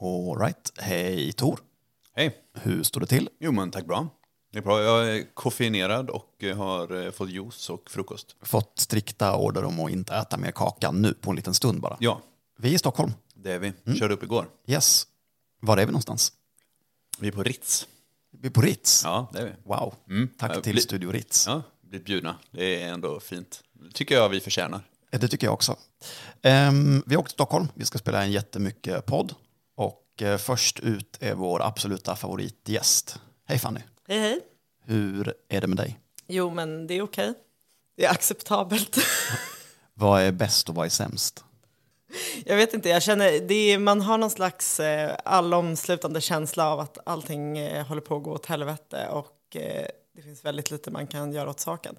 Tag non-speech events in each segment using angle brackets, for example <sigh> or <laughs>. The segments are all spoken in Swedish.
All right. Hej Tor. Hej. Hur står det till? Jo men tack bra. Det är bra. Jag är koffeinerad och har eh, fått juice och frukost. Fått strikta order om att inte äta mer kaka nu på en liten stund bara. Ja, Vi är i Stockholm. det är vi. Körde upp igår. Yes. Var är vi någonstans? Vi är på Ritz. Vi är på Ritz. Ja, det är vi. Wow. Mm. Tack Ja, till bli- Studio Ritz. Ja, blivit bjudna. Det är ändå fint. Det tycker jag vi förtjänar. Det tycker jag också. Ehm, vi har åkt till Stockholm. Vi ska spela en jättemycket podd. Och eh, först ut är vår absoluta favoritgäst. Hej Fanny. Hej hej. Hur är det med dig? Jo men det är okej. Det är acceptabelt. <laughs> Vad är bäst och vad är sämst? jag vet inte, jag känner, är, man har någon slags eh, allomslutande känsla av att allting eh, håller på att gå åt helvete och eh, det finns väldigt lite man kan göra åt saken.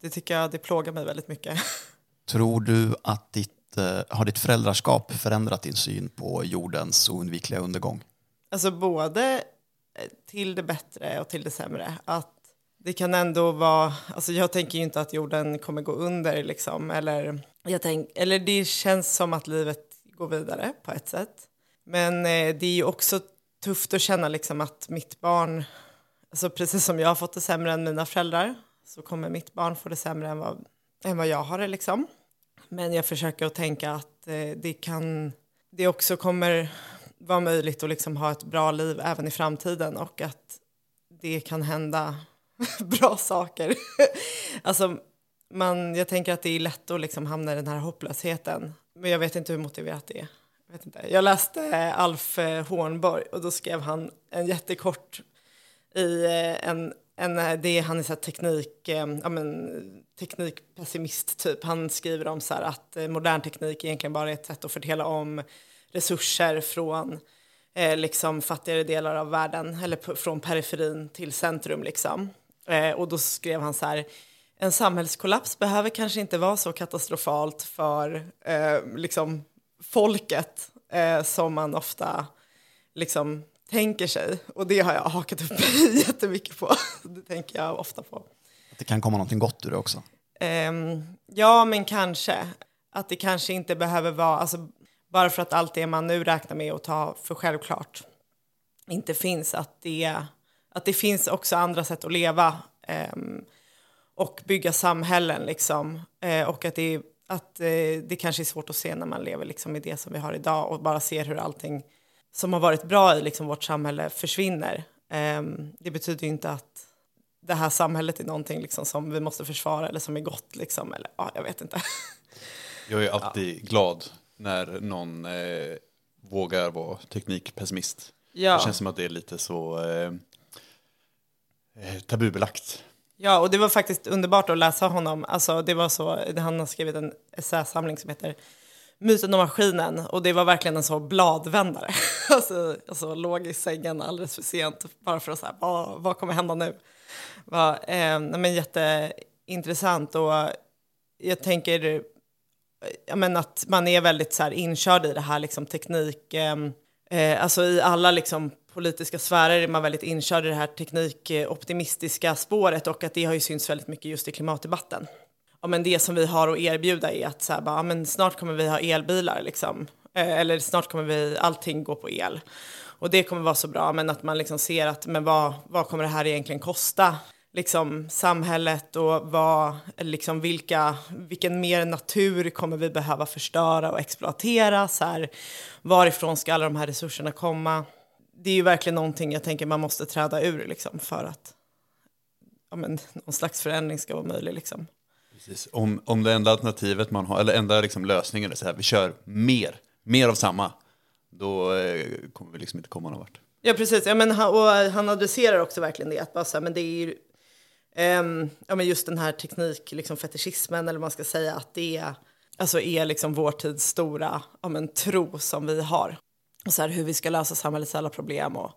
Det tycker jag, det plågar mig väldigt mycket. <laughs> Tror du att ditt, Eh, har ditt föräldraskap förändrat din syn på jordens oundvikliga undergång? Alltså både eh, till det bättre och till det sämre. Att det kan ändå vara, alltså jag tänker ju inte att jorden kommer gå under liksom, eller, jag tänk, eller det känns som att livet går vidare på ett sätt. Men eh, det är ju också tufft att känna liksom att mitt barn, alltså precis som jag har fått det sämre än mina föräldrar, så kommer mitt barn få det sämre än vad, än vad jag har det liksom. Men jag försöker att tänka att eh, det kan, det också kommer vara möjligt att liksom ha ett bra liv även i framtiden och att det kan hända <laughs> bra saker. <laughs> alltså, man, jag tänker att det är lätt att liksom hamna i den här hopplösheten. Men jag vet inte hur motiverat det är. Jag, vet inte. jag läste Alf eh, Hornborg och då skrev han en jättekort i eh, en, en eh, det är han är så här teknik, eh, ja, men, teknikpessimist typ. Han skriver om så här att eh, modern teknik egentligen bara är ett sätt att fördela om resurser från eh, liksom fattigare delar av världen eller från periferin till centrum liksom. Eh, och då skrev han så här en samhällskollaps behöver kanske inte vara så katastrofalt för eh, liksom folket eh, som man ofta liksom tänker sig. Och det har jag hakat upp mig <laughs> jättemycket på. Det tänker jag ofta på. Att det kan komma någonting gott ur det också? Ehm, ja, men kanske. Att det kanske inte behöver vara, alltså, bara för att allt det man nu räknar med att ta för självklart inte finns, att det, att det finns också andra sätt att leva ehm, och bygga samhällen liksom. Eh, och att, det, att eh, det kanske är svårt att se när man lever liksom, i det som vi har idag och bara ser hur allting som har varit bra i liksom, vårt samhälle försvinner. Ehm, det betyder inte att det här samhället är någonting liksom som vi måste försvara eller som är gott liksom, eller ja, jag vet inte. <laughs> Jag är alltid glad när någon eh, vågar vara teknikpessimist. Ja. Det känns som att det är lite så eh, eh, tabubelagt. Ja, och det var faktiskt underbart att läsa honom. Alltså, det var så, han har skrivit en essäsamling som heter Myten om maskinen och det var verkligen en så bladvändare. <laughs> alltså, alltså låg i sängen alldeles för sent bara för att säga vad, vad kommer hända nu? Va, eh, men jätteintressant och jag tänker jag men att man är väldigt så här, inkörd i det här liksom, teknik, ehm, eh, alltså i alla liksom, politiska sfärer är man väldigt inkörd i det här teknikoptimistiska spåret och att det har ju synts väldigt mycket just i klimatdebatten. Ja, men det som vi har att erbjuda är att så här, bara, ja, men snart kommer vi ha elbilar, liksom. eh, eller snart kommer vi, allting gå på el. Och det kommer vara så bra, men att man liksom ser att men vad, vad kommer det här egentligen kosta? Liksom samhället och vad, liksom vilka, vilken mer natur kommer vi behöva förstöra och exploatera? Så här, varifrån ska alla de här resurserna komma? Det är ju verkligen någonting jag tänker man måste träda ur liksom, för att ja, men, någon slags förändring ska vara möjlig. Liksom. Precis. Om, om det enda alternativet man har, eller enda liksom lösningen är så här, vi kör mer, mer av samma, då eh, kommer vi liksom inte komma någon vart. Ja, precis. Ja, men han, och han adresserar också verkligen det. Att bara så här, men det är ju, ehm, ja, men just den här teknik, liksom fetischismen, eller vad man ska säga, att det är, alltså är liksom vår tids stora ja, men, tro som vi har. Och så här, hur vi ska lösa samhällets alla problem och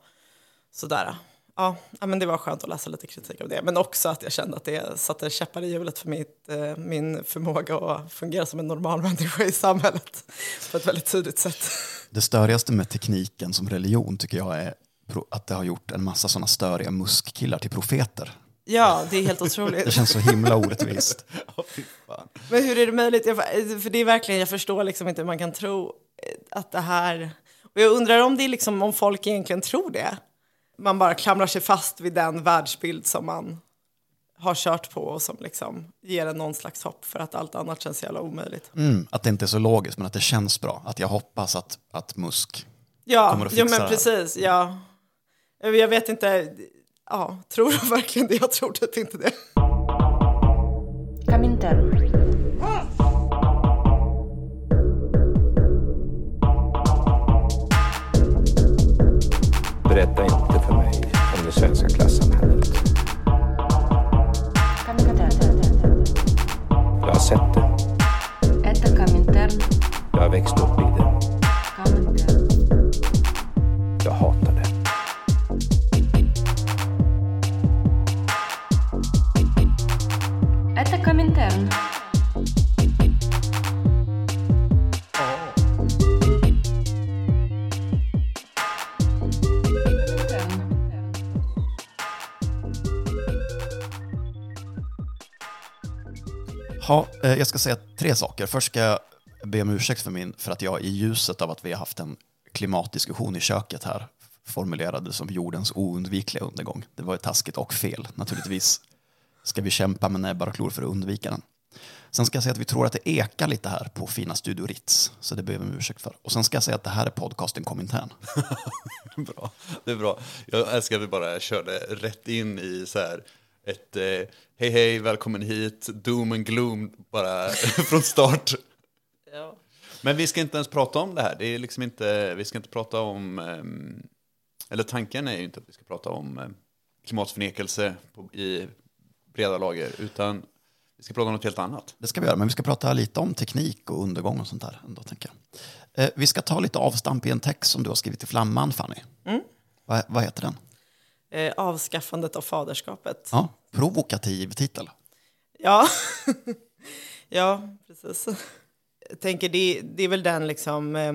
sådär. Ja, men det var skönt att läsa lite kritik av det. Men också att jag kände att det satte käppar i hjulet för mitt, eh, min förmåga att fungera som en normal människa i samhället <laughs> på ett väldigt tydligt sätt. Det störigaste med tekniken som religion tycker jag är att det har gjort en massa sådana störiga muskkillar till profeter. Ja, det är helt otroligt. <laughs> Det känns så himla orättvist. <laughs> Men hur är det möjligt? Jag, för det är verkligen, jag förstår liksom inte hur man kan tro att det här... Och jag undrar om det är liksom om folk egentligen tror det. Man bara klamrar sig fast vid den världsbild som man har kört på och som liksom ger en någon slags hopp för att allt annat känns jävla omöjligt. Mm, att det inte är så logiskt, men att det känns bra. Att jag hoppas att, att Musk Ja, kommer att jo, fixa men det här. precis. Ja. Jag vet inte. Ja, tror du verkligen det? Jag tror typ inte det. Berätta svenska klassamhället. Jag har sett det. Jag har växt upp Eh, jag ska säga tre saker. Först ska jag be om ursäkt för, min, för att jag i ljuset av att vi har haft en klimatdiskussion i köket här formulerade som jordens oundvikliga undergång. Det var ju taskigt och fel. Naturligtvis ska vi kämpa med näbbar och klor för att undvika den. Sen ska jag säga att vi tror att det ekar lite här på fina Studio Ritz, så det ber vi om ursäkt för. Och sen ska jag säga att det här är podcasten Komintern. <laughs> Bra, det är bra. Jag älskar att vi bara körde rätt in i så här ett eh, hej hej, välkommen hit, doom and gloom bara <laughs> från start. Ja. Men vi ska inte ens prata om det här. Det är liksom inte, vi ska inte prata om, ehm, eller tanken är ju inte att vi ska prata om eh, klimatförnekelse på, i breda lager, utan vi ska prata om något helt annat. Det ska vi göra, men vi ska prata lite om teknik och undergång och sånt där. Ändå, tänker jag. Eh, vi ska ta lite avstamp i en text som du har skrivit i Flamman, Fanny. Vad, vad heter den? Eh, avskaffandet av faderskapet. Ja, provokativ titel. Ja, <laughs> ja precis. Jag tänker det, det är väl den liksom, eh,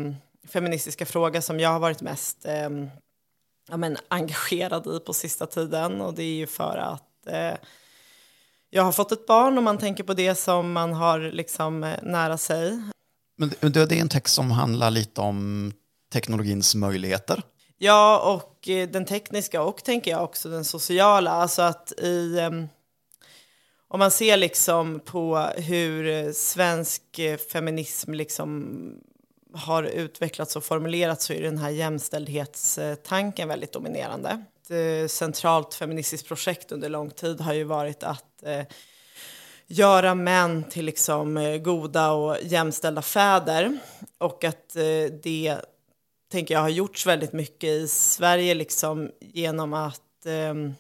feministiska fråga som jag har varit mest eh, ja, men, engagerad i på sista tiden. Och det är ju för att eh, jag har fått ett barn och man tänker på det som man har liksom, eh, nära sig. Men det, det är en text som handlar lite om teknologins möjligheter. Ja, och eh, den tekniska och tänker jag också den sociala. Alltså att i... Ehm, om man ser liksom på hur eh, svensk eh, feminism liksom har utvecklats och formulerats så är den här jämställdhetstanken väldigt dominerande. Ett centralt feministiskt projekt under lång tid har ju varit att göra män till liksom goda och jämställda fäder och att det tänker jag har gjorts väldigt mycket i Sverige liksom genom att ehm,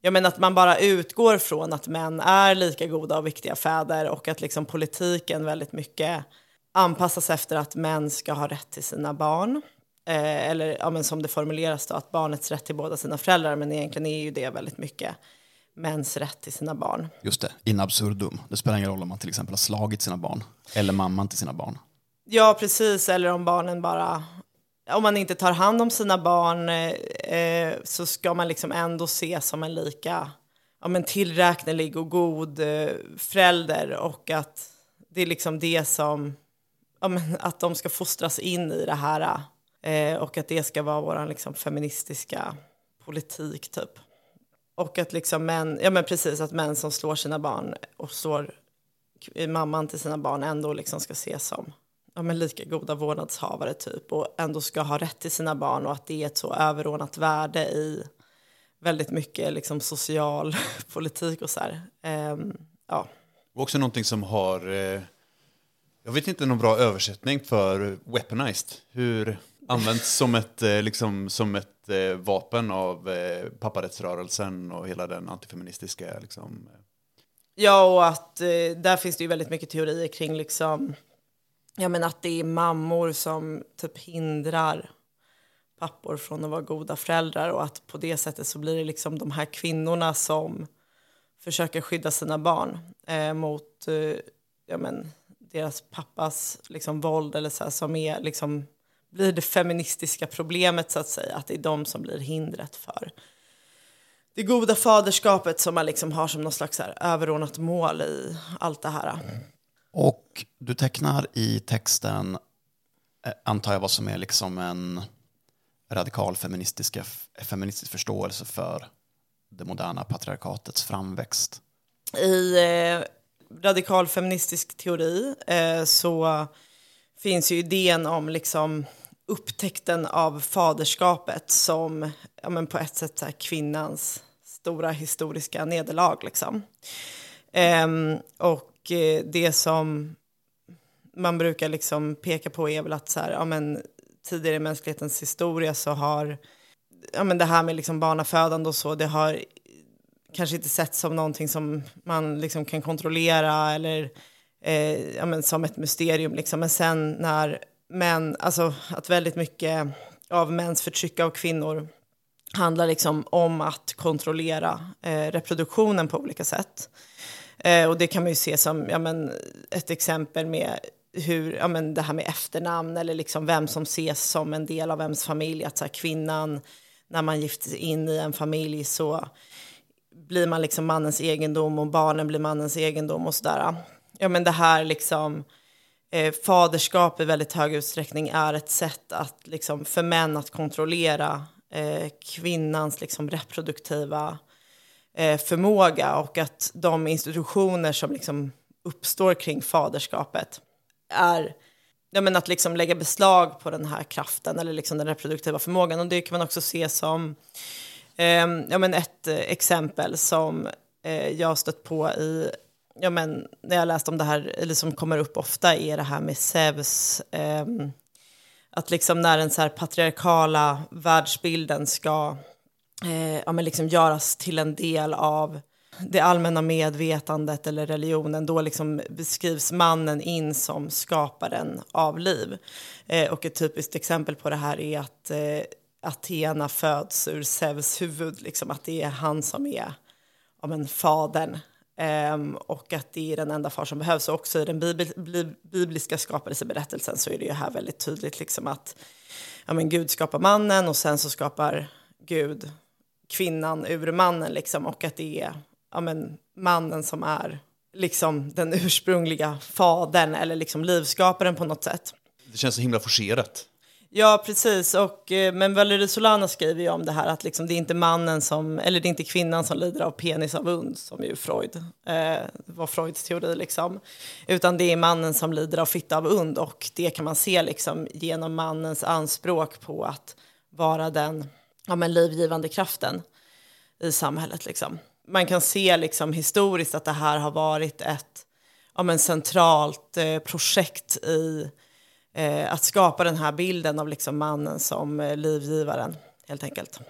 jag menar att man bara utgår från att män är lika goda och viktiga fäder och att liksom politiken väldigt mycket anpassas efter att män ska ha rätt till sina barn. Eh, eller ja, men som det formuleras då, att barnets rätt till båda sina föräldrar, men egentligen är ju det väldigt mycket mäns rätt till sina barn. Just det, in absurdum. Det spelar ingen roll om man till exempel har slagit sina barn eller mamman till sina barn. Ja, precis. Eller om barnen bara... Om man inte tar hand om sina barn eh, eh så ska man liksom ändå ses som en lika ja, men tillräknelig och god eh, förälder och att det är liksom det som... Ja, men att de ska fostras in i det här eh, och att det ska vara vår liksom, feministiska politik, typ. Och att liksom män, ja men precis, att män som slår sina barn och slår mamman till sina barn ändå liksom ska ses som ja, men lika goda vårdnadshavare typ och ändå ska ha rätt till sina barn och att det är ett så överordnat värde i väldigt mycket liksom social <laughs> politik och så här. Ehm, ja. Och också någonting som har, eh, jag vet inte någon bra översättning för weaponized. Hur används som ett, eh, liksom, som ett eh, vapen av eh, papparättsrörelsen och hela den antifeministiska liksom, eh, Ja, och att eh, där finns det ju väldigt mycket teorier kring liksom, ja men att det är mammor som typ hindrar pappor från att vara goda föräldrar och att på det sättet så blir det liksom de här kvinnorna som försöker skydda sina barn eh, mot eh, ja men, deras pappas liksom våld eller så här, som är liksom blir det feministiska problemet så att säga, att det är de som blir hindret för det goda faderskapet som man liksom har som någon slags här överordnat mål i allt det här. Mm. Och du tecknar i texten eh, antar jag vad som är liksom en radikal feministisk, feministisk förståelse för det moderna patriarkatets framväxt. I eh, radikal feministisk teori eh, så finns ju idén om liksom upptäckten av faderskapet som ja, men på ett sätt så kvinnans stora historiska nederlag. Liksom. Eh, och Eh, det som man brukar liksom peka på är väl att så här, ja, men, tidigare i mänsklighetens historia så har ja, men det här med liksom barnafödande och så, det har kanske inte sett som någonting som man liksom kan kontrollera eller eh, ja, men som ett mysterium. Liksom. Men sen när män, alltså att väldigt mycket av mäns förtryck av kvinnor handlar liksom om att kontrollera eh, reproduktionen på olika sätt. Eh, och det kan man ju se som ja, men, ett exempel med hur, ja, men det här med efternamn eller liksom vem som ses som en del av vems familj. Att så här, kvinnan, när man gifter sig in i en familj så blir man liksom mannens egendom och barnen blir mannens egendom och sådär. Ja men det här liksom eh, faderskap i väldigt hög utsträckning är ett sätt att liksom för män att kontrollera eh, kvinnans liksom reproduktiva eh, förmåga och att de institutioner som liksom uppstår kring faderskapet är ja, men att liksom lägga beslag på den här kraften eller liksom den reproduktiva förmågan. Och det kan man också se som eh, ja, men ett eh, exempel som eh, jag har stött på i, ja, men när jag läst om det här, eller som kommer upp ofta, är det här med Zeus. Eh, att liksom när den så här patriarkala världsbilden ska eh, ja, men liksom göras till en del av det allmänna medvetandet eller religionen, då liksom beskrivs mannen in som skaparen av liv. Eh, och ett typiskt exempel på det här är att eh, Athena föds ur Zeus huvud, liksom att det är han som är ja, men, fadern. Ehm, och att det är den enda far som behövs. Och också i den bibel, bli- bibliska skapelseberättelsen så är det ju här väldigt tydligt liksom att ja, men Gud skapar mannen och sen så skapar Gud kvinnan ur mannen liksom och att det är ja, men, mannen som är liksom den ursprungliga fadern eller liksom livskaparen på något sätt. Det känns så himla forcerat. Ja, precis. Och, eh, men Valerie Solana skriver ju om det här att liksom, det är inte mannen som, eller det är inte kvinnan som lider av penisavund, som ju Freud, eh, var Freuds teori liksom. Utan det är mannen som lider av fittavund och det kan man se liksom genom mannens anspråk på att vara den ja, men, livgivande kraften i samhället liksom. Man kan se liksom historiskt att det här har varit ett ja, men, centralt eh, projekt i eh, att skapa den här bilden av liksom mannen som eh, livgivaren, helt enkelt.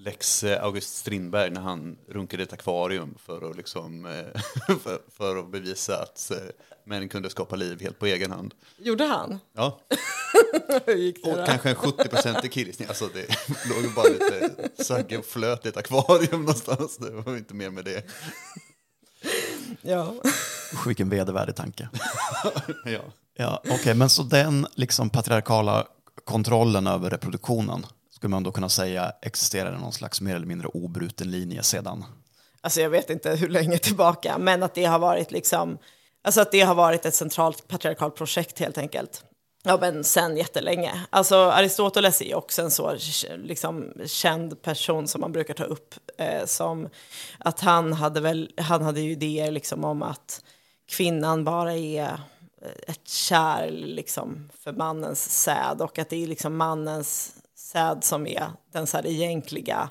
Lex August Strindberg när han runkade ett akvarium för att, liksom, eh, <laughs> för, för att bevisa att eh, män kunde skapa liv helt på egen hand. Gjorde han? Ja, <laughs> Hur gick det och då? kanske en 70% killgissning. Alltså det <laughs> låg bara lite Sagge och flöt i ett akvarium någonstans. Det var inte mer med det. Ja. Usch, vilken vedervärdig tanke. Ja. Ja, Okej, men så den liksom patriarkala kontrollen över reproduktionen skulle man då kunna säga existerade någon slags mer eller mindre obruten linje sedan Alltså jag vet inte hur länge tillbaka, men att det har varit liksom, alltså att det har varit ett centralt patriarkalt projekt helt enkelt. Ja, men sen jättelänge. Alltså Aristoteles är ju också en så liksom, känd person som man brukar ta upp eh, som att han hade väl, han hade ju idéer liksom om att kvinnan bara är eh, ett kärl liksom för mannens säd och att det är liksom mannens säd som är den så här egentliga,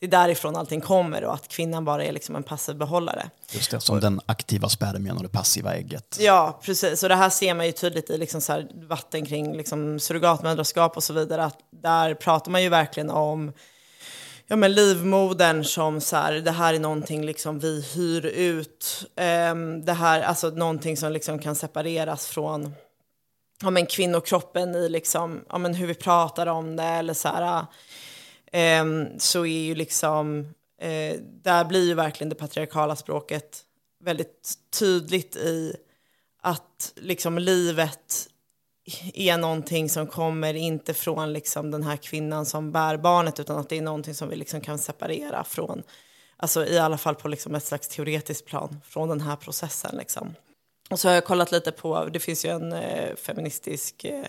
det är därifrån allting kommer och att kvinnan bara är liksom en passiv behållare. Just det, som den aktiva spermien och det passiva ägget. Ja, precis. Och det här ser man ju tydligt i liksom så här debatten kring liksom surrogatmödraskap och så vidare. Att där pratar man ju verkligen om ja, men livmodern som så här, det här är någonting liksom vi hyr ut. Ehm, det här, alltså någonting som liksom kan separeras från ja, men kvinnokroppen i liksom, ja, men hur vi pratar om det eller så här. ehm, så är ju liksom, eh, där blir ju verkligen det patriarkala språket väldigt tydligt i att liksom livet är någonting som kommer inte från liksom den här kvinnan som bär barnet utan att det är någonting som vi liksom kan separera från, alltså i alla fall på liksom ett slags teoretiskt plan, från den här processen. Liksom. Och så har jag kollat lite på, det finns ju en eh, feministisk eh,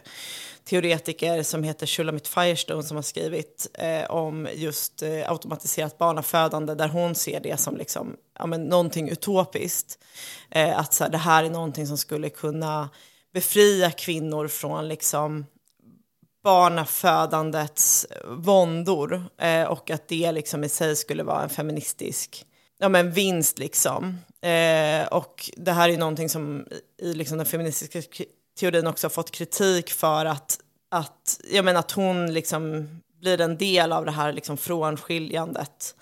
teoretiker som heter Shulamit Firestone som har skrivit eh, om just eh, automatiserat barnafödande där hon ser det som liksom, ja, men, någonting utopiskt. Eh, att så här, det här är någonting som skulle kunna befria kvinnor från liksom barnafödandets våndor eh, och att det liksom i sig skulle vara en feministisk ja, men vinst. Liksom. Eh, och det här är någonting som i liksom, den feministiska teorin också har fått kritik för att, att, jag menar, att hon liksom blir en del av det här liksom, frånskiljandet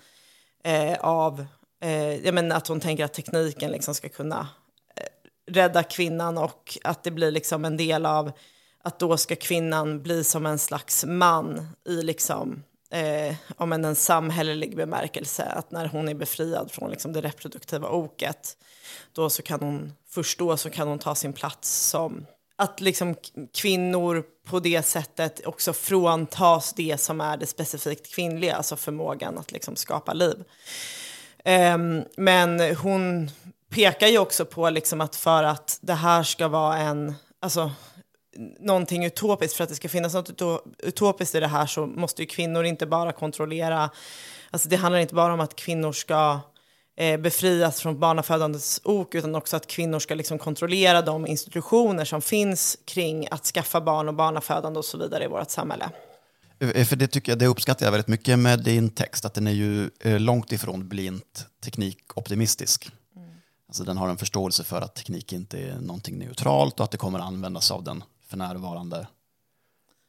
eh, av eh, jag menar, att hon tänker att tekniken liksom ska kunna eh, rädda kvinnan och att det blir liksom en del av att då ska kvinnan bli som en slags man i liksom, eh, om en, en samhällelig bemärkelse. Att när hon är befriad från liksom, det reproduktiva oket, då så kan hon, först då så kan hon ta sin plats som att liksom kvinnor på det sättet också fråntas det som är det specifikt kvinnliga, alltså förmågan att liksom skapa liv. Ehm, men hon pekar ju också på liksom att för att det här ska vara en, alltså någonting utopiskt, för att det ska finnas något uto- utopiskt i det här så måste ju kvinnor inte bara kontrollera, alltså det handlar inte bara om att kvinnor ska eh, befrias från barnafödandets ok, utan också att kvinnor ska liksom kontrollera de institutioner som finns kring att skaffa barn och barnafödande och så vidare i vårt samhälle. Eh, För det tycker jag, det uppskattar jag väldigt mycket med din text, att den är ju eh, långt ifrån blint teknikoptimistisk. Alltså den har en förståelse för att teknik inte är någonting neutralt och att det kommer användas av den för närvarande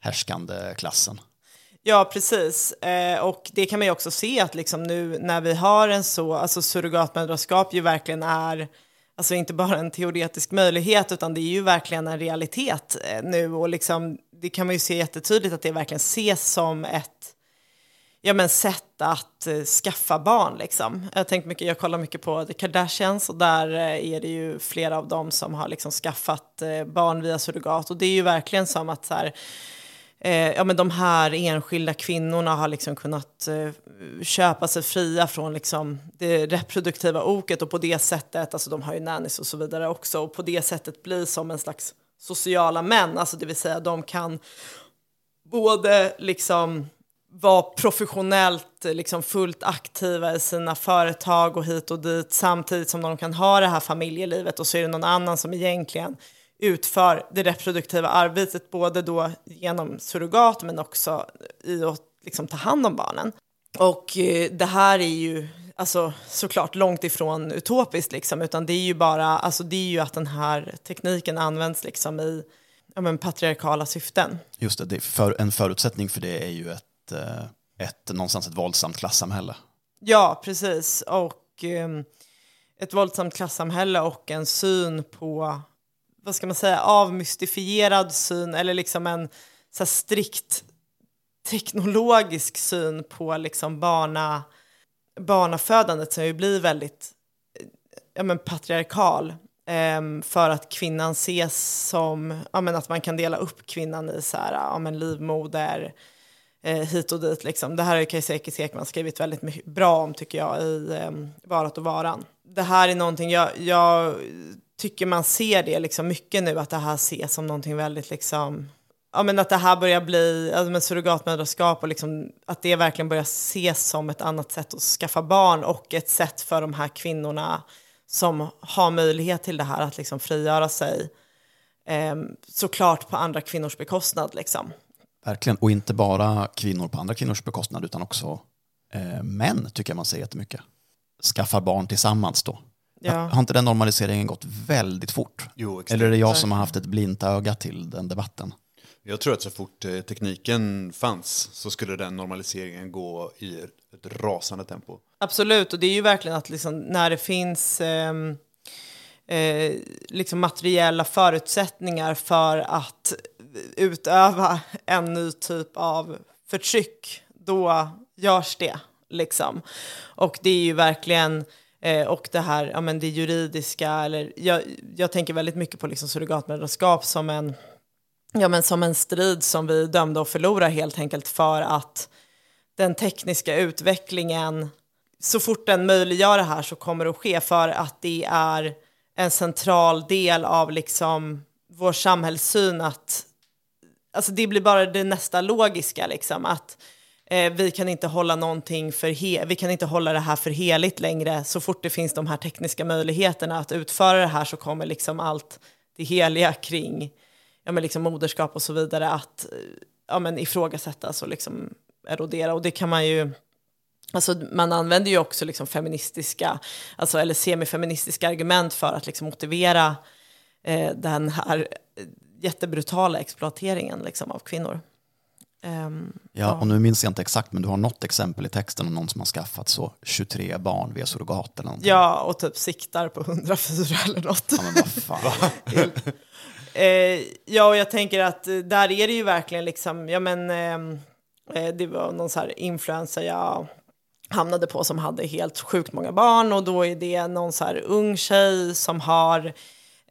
härskande klassen. Ja, precis. Eh, och det kan man ju också se att liksom nu när vi har en så, alltså surrogatmödraskap ju verkligen är, alltså inte bara en teoretisk möjlighet, utan det är ju verkligen en realitet eh, nu. Och liksom, det kan man ju se jättetydligt att det verkligen ses som ett ja, men sätt att eh, skaffa barn. Liksom. Jag, tänkt mycket, jag kollar mycket på The Kardashians och där eh, är det ju flera av dem som har liksom skaffat eh, barn via surrogat. Och det är ju verkligen som att så här, eh, ja, men de här enskilda kvinnorna har liksom kunnat eh, köpa sig fria från liksom det reproduktiva oket och på det sättet, alltså de har ju nannies och så vidare också, och på det sättet bli som en slags sociala män, alltså det vill säga de kan både liksom vara professionellt liksom fullt aktiva i sina företag och hit och dit samtidigt som de kan ha det här familjelivet och så är det någon annan som egentligen utför det reproduktiva arbetet både då genom surrogat men också i att liksom ta hand om barnen. Och eh, det här är ju alltså, såklart långt ifrån utopiskt liksom, utan det är ju bara alltså, det är ju att den här tekniken används liksom i ja, men, patriarkala syften. Just det, det för, en förutsättning för det är ju ett, Eh, ett, någonstans ett våldsamt klassamhälle. Ja, precis. Och um, ett våldsamt klassamhälle och en syn på, vad ska man säga, avmystifierad syn eller liksom en så här, strikt teknologisk syn på liksom barna, barnafödandet som ju blir väldigt eh, ja, men patriarkal. Ehm, för att kvinnan ses som, ja, men att man kan dela upp kvinnan i så här, ja, men livmoder, eh, hit och dit. Liksom. Det här har ju Kajsa Ekis Ekman skrivit väldigt mycket bra om tycker jag i eh, Varat och varan. Det här är någonting jag, jag tycker man ser det liksom mycket nu att det här ses som någonting väldigt liksom Ja, men att det här börjar bli, alltså med surrogatmödraskap och liksom, att det verkligen börjar ses som ett annat sätt att skaffa barn och ett sätt för de här kvinnorna som har möjlighet till det här att liksom frigöra sig. Eh, såklart på andra kvinnors bekostnad. Liksom. Verkligen, och inte bara kvinnor på andra kvinnors bekostnad utan också eh, män tycker jag man ser jättemycket. Skaffar barn tillsammans då. Ja. Har inte den normaliseringen gått väldigt fort? Jo. Eller är det jag som har haft ett blint öga till den debatten? Jag tror att så fort eh, tekniken fanns så skulle den normaliseringen gå i ett rasande tempo. Absolut, och det är ju verkligen att liksom, när det finns ehm, eh, liksom materiella förutsättningar för att utöva en ny typ av förtryck, då görs det. Liksom. Och det är ju verkligen, eh, och det här, ja men det juridiska, eller jag, jag tänker väldigt mycket på liksom surrogatmödraskap som en, ja men som en strid som vi dömde att förlora helt enkelt för att den tekniska utvecklingen, så fort den möjliggör det här så kommer det att ske för att det är en central del av liksom vår samhällssyn att alltså det blir bara det nästa logiska liksom att eh, vi kan inte hålla någonting för he- vi kan inte hålla det här för heligt längre. Så fort det finns de här tekniska möjligheterna att utföra det här så kommer liksom allt det heliga kring ja, men liksom moderskap och så vidare att eh, ja, men ifrågasättas och liksom erodera. Och det kan man ju Alltså, man använder ju också liksom feministiska, alltså, eller semifeministiska argument för att liksom motivera eh, den här jättebrutala exploateringen liksom, av kvinnor. Ehm, Ja, och nu minns jag inte exakt, men du har något exempel i texten om någon som har skaffat så 23 barn via surrogat eller någonting. ja, och typ siktar på 104 eller något. Ja, men vad fan. <laughs> Eh, ja, och jag tänker att där är det ju verkligen liksom, ja men ehm, eh, det var någon så här influencer jag hamnade på som hade helt sjukt många barn och då är det någon så här ung tjej som har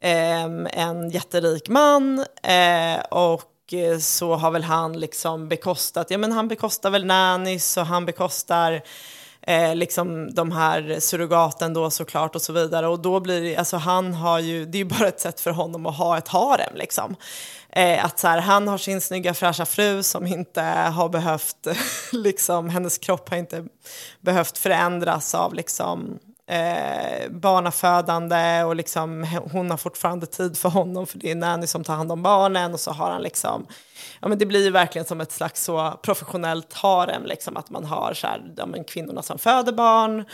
Ehm, en jätterik man eh, och eh, så har väl han liksom bekostat, ja men han bekostar väl nannies och han bekostar eh, liksom de här surrogaten då såklart och så vidare. Och då blir det, alltså han har ju, det är ju bara ett sätt för honom att ha ett harem liksom. Eh, att så här, han har sin snygga fräscha fru som inte har behövt, <laughs> liksom hennes kropp har inte behövt förändras av liksom eh, barnafödande och liksom hon har fortfarande tid för honom för det är nanny som tar hand om barnen och så har han liksom ja men det blir ju verkligen som ett slags så professionellt harem liksom att man har så här, ja, men kvinnorna som föder barn,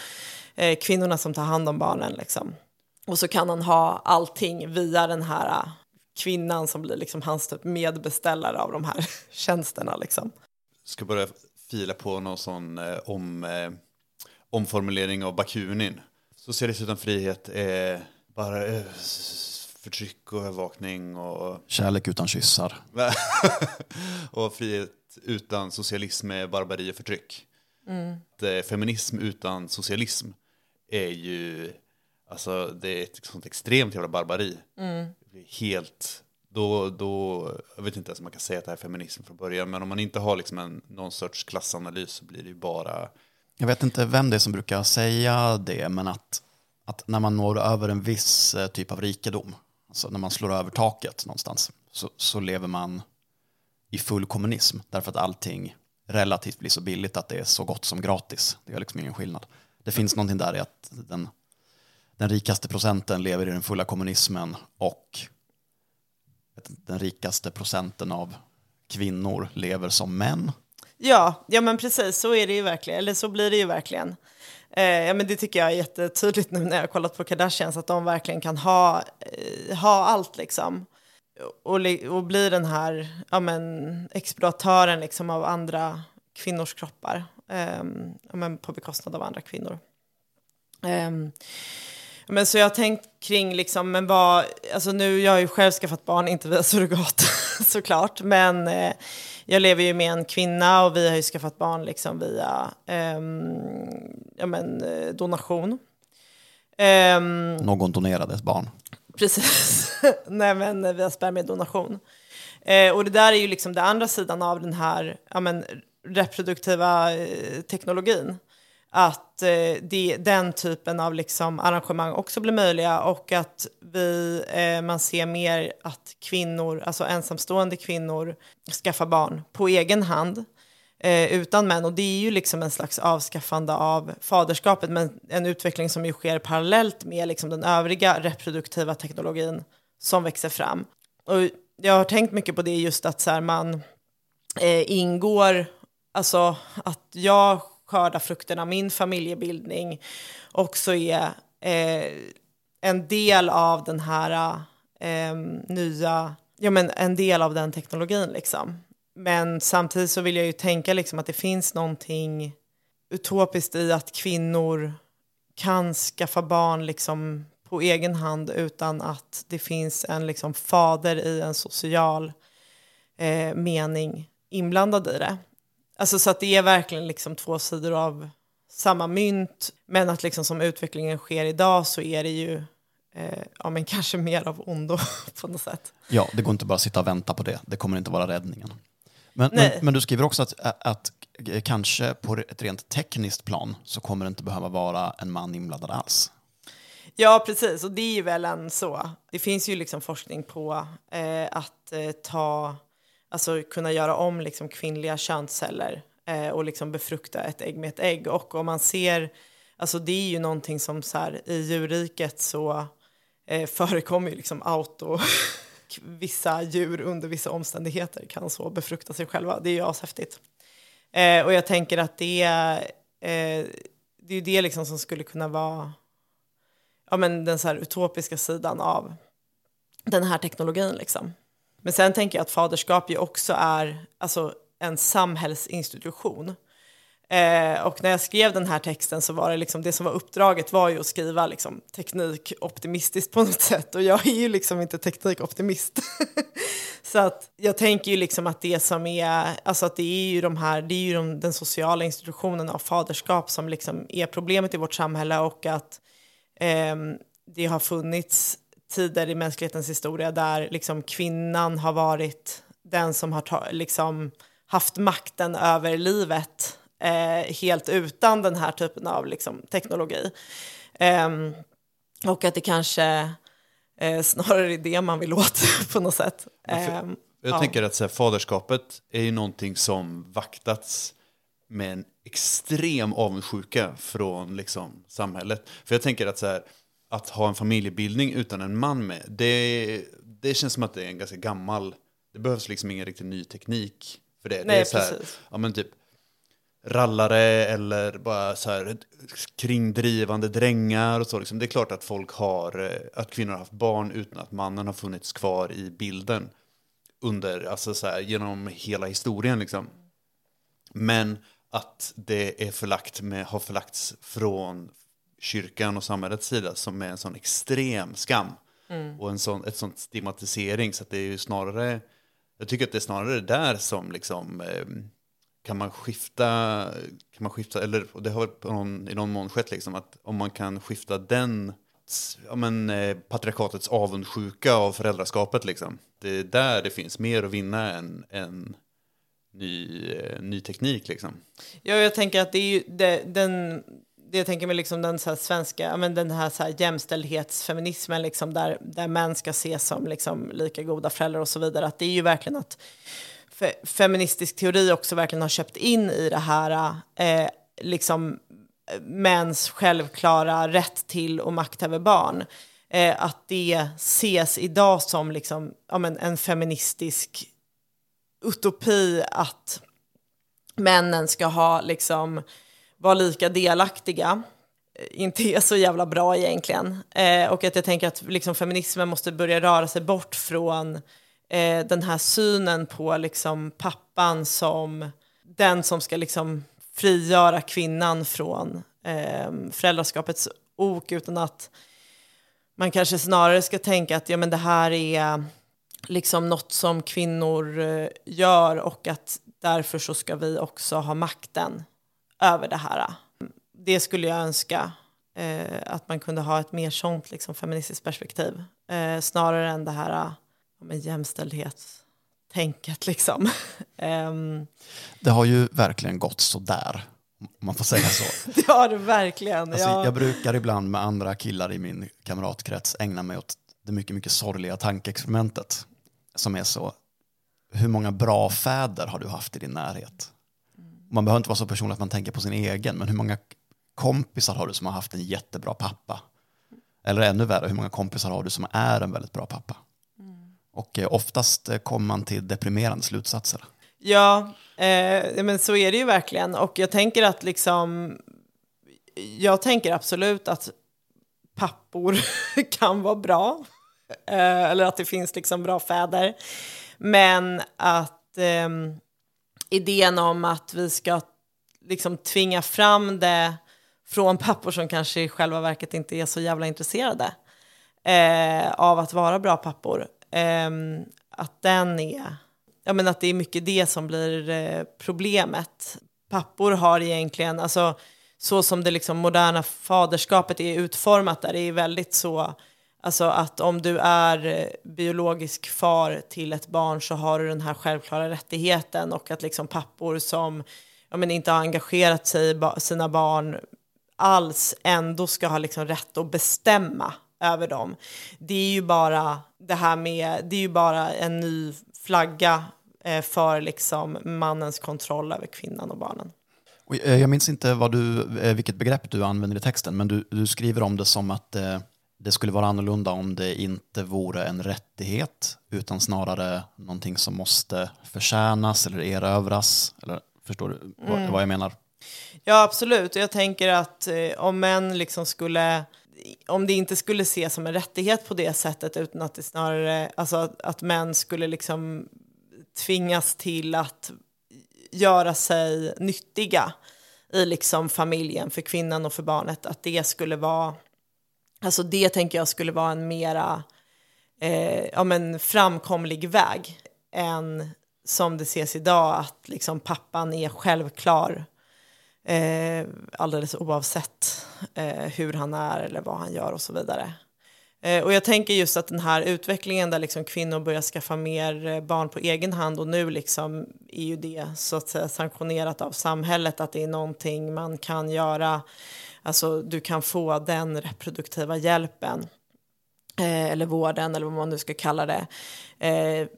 eh, kvinnorna som tar hand om barnen liksom. Och så kan han ha allting via den här eh, kvinnan som blir liksom hans typ medbeställare av de här <laughs> tjänsterna liksom. Ska börja fila på någon sån eh, om, eh, omformulering av Bakunin. Socialism utan frihet är bara eh, förtryck och övervakning och, Kärlek utan kyssar. <laughs> och frihet utan socialism är barbari och förtryck. Att, eh, Feminism utan socialism är ju, alltså det är ett sånt extremt jävla barbari. Blir Helt, då, då, jag vet inte ens om man kan säga att det här är feminism från början, men om man inte har liksom en, någon sorts klassanalys så blir det ju bara, jag vet inte vem det är som brukar säga det, men att, att när man når över en viss eh, typ av rikedom, alltså när man slår över taket någonstans, så, så lever man i full kommunism. Därför att allting relativt blir så billigt att det är så gott som gratis. Det gör liksom ingen skillnad. Det finns någonting där i att den, den rikaste procenten lever i den fulla kommunismen och den rikaste procenten av kvinnor lever som män. Ja, ja men precis så är det ju verkligen, eller så blir det ju verkligen. Eh, ja, men det tycker jag är jättetydligt nu när jag har kollat på Kardashians, att de verkligen kan ha, eh, ha allt liksom. Och, och bli den här ja, men, exploatören liksom, av andra kvinnors kroppar. Eh, ja, men, på bekostnad av andra kvinnor. Ehm, men så jag har tänkt kring liksom, men vad, alltså nu, jag har ju själv skaffat barn, inte via surrogat <laughs> såklart, men eh, jag lever ju med en kvinna och vi har ju skaffat barn liksom via ehm, ja, men, eh, donation. Ehm, Någon donerade ett barn. Precis. <laughs> Nej, men eh, via spermiedonation. Eh, och det där är ju liksom den andra sidan av den här ja, men, reproduktiva eh, teknologin. Att eh, det, den typen av liksom, arrangemang också blir möjliga och att vi, eh, man ser mer att kvinnor, alltså ensamstående kvinnor, skaffar barn på egen hand eh, utan män. Och det är ju liksom en slags avskaffande av faderskapet, men en utveckling som ju sker parallellt med liksom den övriga reproduktiva teknologin som växer fram. Och jag har tänkt mycket på det just att så här, man eh, ingår, alltså att jag skörda frukterna av min familjebildning också är eh, en del av den här eh, nya, ja men en del av den teknologin liksom. Men samtidigt så vill jag ju tänka liksom att det finns någonting utopiskt i att kvinnor kan skaffa barn liksom på egen hand utan att det finns en liksom fader i en social eh, mening inblandad i det. Alltså så att det är verkligen liksom två sidor av samma mynt. Men att liksom som utvecklingen sker idag så är det ju eh, ja, men kanske mer av ondo <laughs> på något sätt. Ja, det går inte bara att sitta och vänta på det. Det kommer inte vara räddningen. Men, men, men du skriver också att, att kanske på ett rent tekniskt plan så kommer det inte behöva vara en man inblandad alls. Ja, precis. Och det är ju väl en så. Det finns ju liksom forskning på eh, att eh, ta, alltså kunna göra om liksom kvinnliga könsceller eh, och liksom befrukta ett ägg med ett ägg. Och om man ser, alltså det är ju någonting som så här i djurriket så eh, förekommer ju liksom auto, <laughs> vissa djur under vissa omständigheter kan så befrukta sig själva. Det är ju ashäftigt. Eh, och jag tänker att det, eh, det är ju det liksom som skulle kunna vara ja, men den så här utopiska sidan av den här teknologin. Liksom. Men sen tänker jag att faderskap ju också är alltså, en samhällsinstitution. Eh, och när jag skrev den här texten så var det liksom, det som var uppdraget var ju att skriva liksom, teknikoptimistiskt på något sätt. Och jag är ju liksom inte teknikoptimist. <laughs> så att jag tänker ju liksom att det som är, alltså att det är ju de här, det är ju de, den sociala institutionen av faderskap som liksom är problemet i vårt samhälle och att eh, det har funnits tider i mänsklighetens historia där liksom kvinnan har varit den som har liksom, haft makten över livet eh, helt utan den här typen av liksom, teknologi. Eh, och att det kanske eh, snarare är det man vill åt <laughs> på något sätt. Ehm, Jag ja. tänker att så här, faderskapet är ju någonting som vaktats med en extrem avundsjuka från liksom, samhället. För jag tänker att så här, att ha en familjebildning utan en man med, det, det känns som att det är en ganska gammal, det behövs liksom ingen riktigt ny teknik för det. det Nej, är så här, ja men typ rallare eller bara så här kringdrivande drängar och så. Liksom. Det är klart att folk har, eh, att kvinnor har haft barn utan att mannen har funnits kvar i bilden under, alltså så här, genom hela historien liksom. Men att det är förlagt med, har förlagts från kyrkan och samhällets sida som är en sån extrem skam. Och en sån, ett sånt stigmatisering så att det är ju snarare, jag tycker att det är snarare där som liksom eh, kan man skifta, kan man skifta, eller och det har väl på någon, i någon mån skett liksom, att om man kan skifta den ja, men, eh, patriarkatets avundsjuka av föräldraskapet liksom. Det är där det finns mer att vinna än, än ny, eh, ny teknik liksom. Ja, jag tänker att det är ju det, den, jag tänker mig liksom den så här svenska, men den här, så här jämställdhetsfeminismen liksom där, där män ska ses som liksom lika goda föräldrar och så vidare, att det är ju verkligen att fe, feministisk teori också verkligen har köpt in i det här eh, liksom mäns självklara rätt till och makt över barn. Eh, att det ses idag som liksom, ja, men en feministisk utopi att männen ska ha liksom vara lika delaktiga eh, inte är så jävla bra egentligen. Eh, och att jag tänker att liksom feminismen måste börja röra sig bort från eh, den här synen på liksom pappan som den som ska liksom frigöra kvinnan från eh, föräldraskapets ok utan att man kanske snarare ska tänka att ja, men det här är liksom något som kvinnor eh, gör och att därför så ska vi också ha makten över det här. Det skulle jag önska eh, att man kunde ha ett mer sånt liksom, feministiskt perspektiv eh, snarare än det här ja, men jämställdhetstänket liksom. <laughs> Ehm, Det har ju verkligen gått så där, om man får säga så. <laughs> det har det verkligen. Alltså, ja. Jag brukar ibland med andra killar i min kamratkrets ägna mig åt det mycket, mycket sorgliga tankeexperimentet som är så, hur många bra fäder har du haft i din närhet? Man behöver inte vara så personlig att man tänker på sin egen, men hur många kompisar har du som har haft en jättebra pappa? Eller ännu värre, hur många kompisar har du som är en väldigt bra pappa? Och eh, oftast eh, kommer man till deprimerande slutsatser. Ja, eh, men så är det ju verkligen. Och jag tänker att liksom, jag tänker absolut att pappor <laughs> kan vara bra. Eh, eller att det finns liksom bra fäder. Men att eh, idén om att vi ska liksom tvinga fram det från pappor som kanske i själva verket inte är så jävla intresserade eh, av att vara bra pappor. Eh, att den är, ja men att det är mycket det som blir eh, problemet. Pappor har egentligen, alltså så som det liksom moderna faderskapet är utformat där, det är väldigt så, alltså att om du är eh, biologisk far till ett barn så har du den här självklara rättigheten och att liksom pappor som ja, men inte har engagerat sig i sina barn alls ändå ska ha liksom rätt att bestämma över dem. Det är ju bara det här med, det är ju bara en ny flagga eh, för liksom mannens kontroll över kvinnan och barnen. Eh, jag minns inte vad du, vilket begrepp du använder i texten, men du, du skriver om det som att eh, det skulle vara annorlunda om det inte vore en rättighet, utan snarare någonting som måste förtjänas eller erövras. Eller, förstår du vad, vad jag menar? Ja, absolut. Jag tänker att eh, om män liksom skulle, om det inte skulle ses som en rättighet på det sättet, utan att det snarare, alltså att, att män skulle liksom tvingas till att göra sig nyttiga i liksom familjen, för kvinnan och för barnet, att det skulle vara, alltså det tänker jag skulle vara en mera eh, ja, men framkomlig väg än som det ses idag, att liksom pappan är självklar eh, alldeles oavsett eh, hur han är eller vad han gör och så vidare. Eh, och jag tänker just att den här utvecklingen där liksom kvinnor börjar skaffa mer eh, barn på egen hand och nu liksom är ju det så att säga sanktionerat av samhället att det är någonting man kan göra, alltså du kan få den reproduktiva hjälpen eh, eller vården eller vad man nu ska kalla det eh,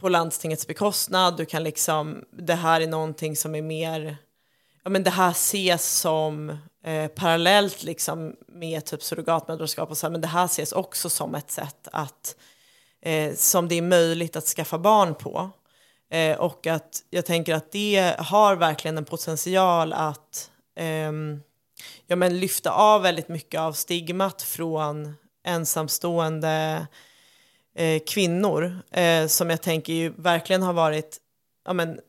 på landstingets bekostnad. Du kan liksom, det här är någonting som är mer ja, men det här ses som eh, parallellt liksom med typ surrogatmödraskap och så här, men det här ses också som ett sätt att eh, som det är möjligt att skaffa barn på. Eh, och att jag tänker att det har verkligen en potential att eh, ja, men lyfta av väldigt mycket av stigmat från ensamstående eh, kvinnor eh, som jag tänker ju verkligen har varit ja, men,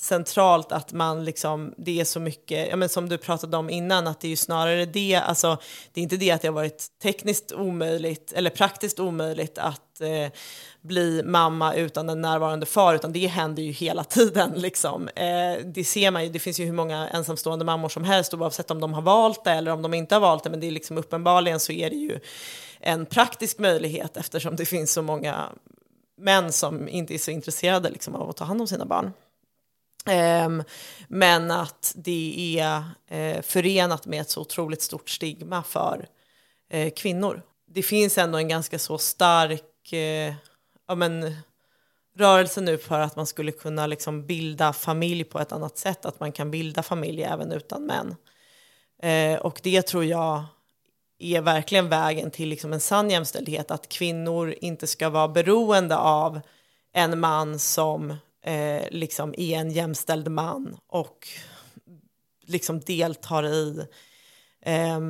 centralt att man liksom, det är så mycket, ja men som du pratade om innan, att det är ju snarare det, alltså det är inte det att det har varit tekniskt omöjligt eller praktiskt omöjligt att eh, bli mamma utan en närvarande far, utan det händer ju hela <laughs> tiden liksom. Eh, det ser man ju, det finns ju hur många ensamstående mammor som helst oavsett om de har valt det eller om de inte har valt det, men det är liksom uppenbarligen så är det ju en praktisk möjlighet eftersom det finns så många män som inte är så intresserade liksom, av att ta hand om sina barn. Ehm, men att det är eh, förenat med ett så otroligt stort stigma för eh, kvinnor. Det finns ändå en ganska så stark eh, ja, men, rörelse nu för att man skulle kunna liksom bilda familj på ett annat sätt, att man kan bilda familj även utan män. Och det tror jag är verkligen vägen till liksom en sann jämställdhet, att kvinnor inte ska vara beroende av en man som eh, liksom är en jämställd man och liksom deltar i eh,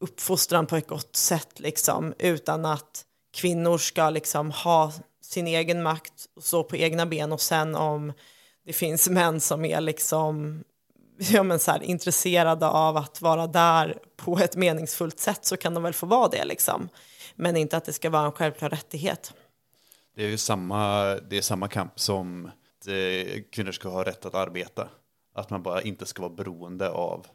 uppfostran på ett gott sätt liksom, utan att kvinnor ska liksom ha sin egen makt och stå på egna ben och sen om det finns män som är liksom <laughs> ja, men så här, intresserade av att vara där på ett meningsfullt sätt så kan de väl få vara det liksom. Men inte att det ska vara en självklar rättighet. Det är ju samma, det är samma kamp som att eh, kvinnor ska ha rätt att arbeta. Att man bara inte ska vara beroende av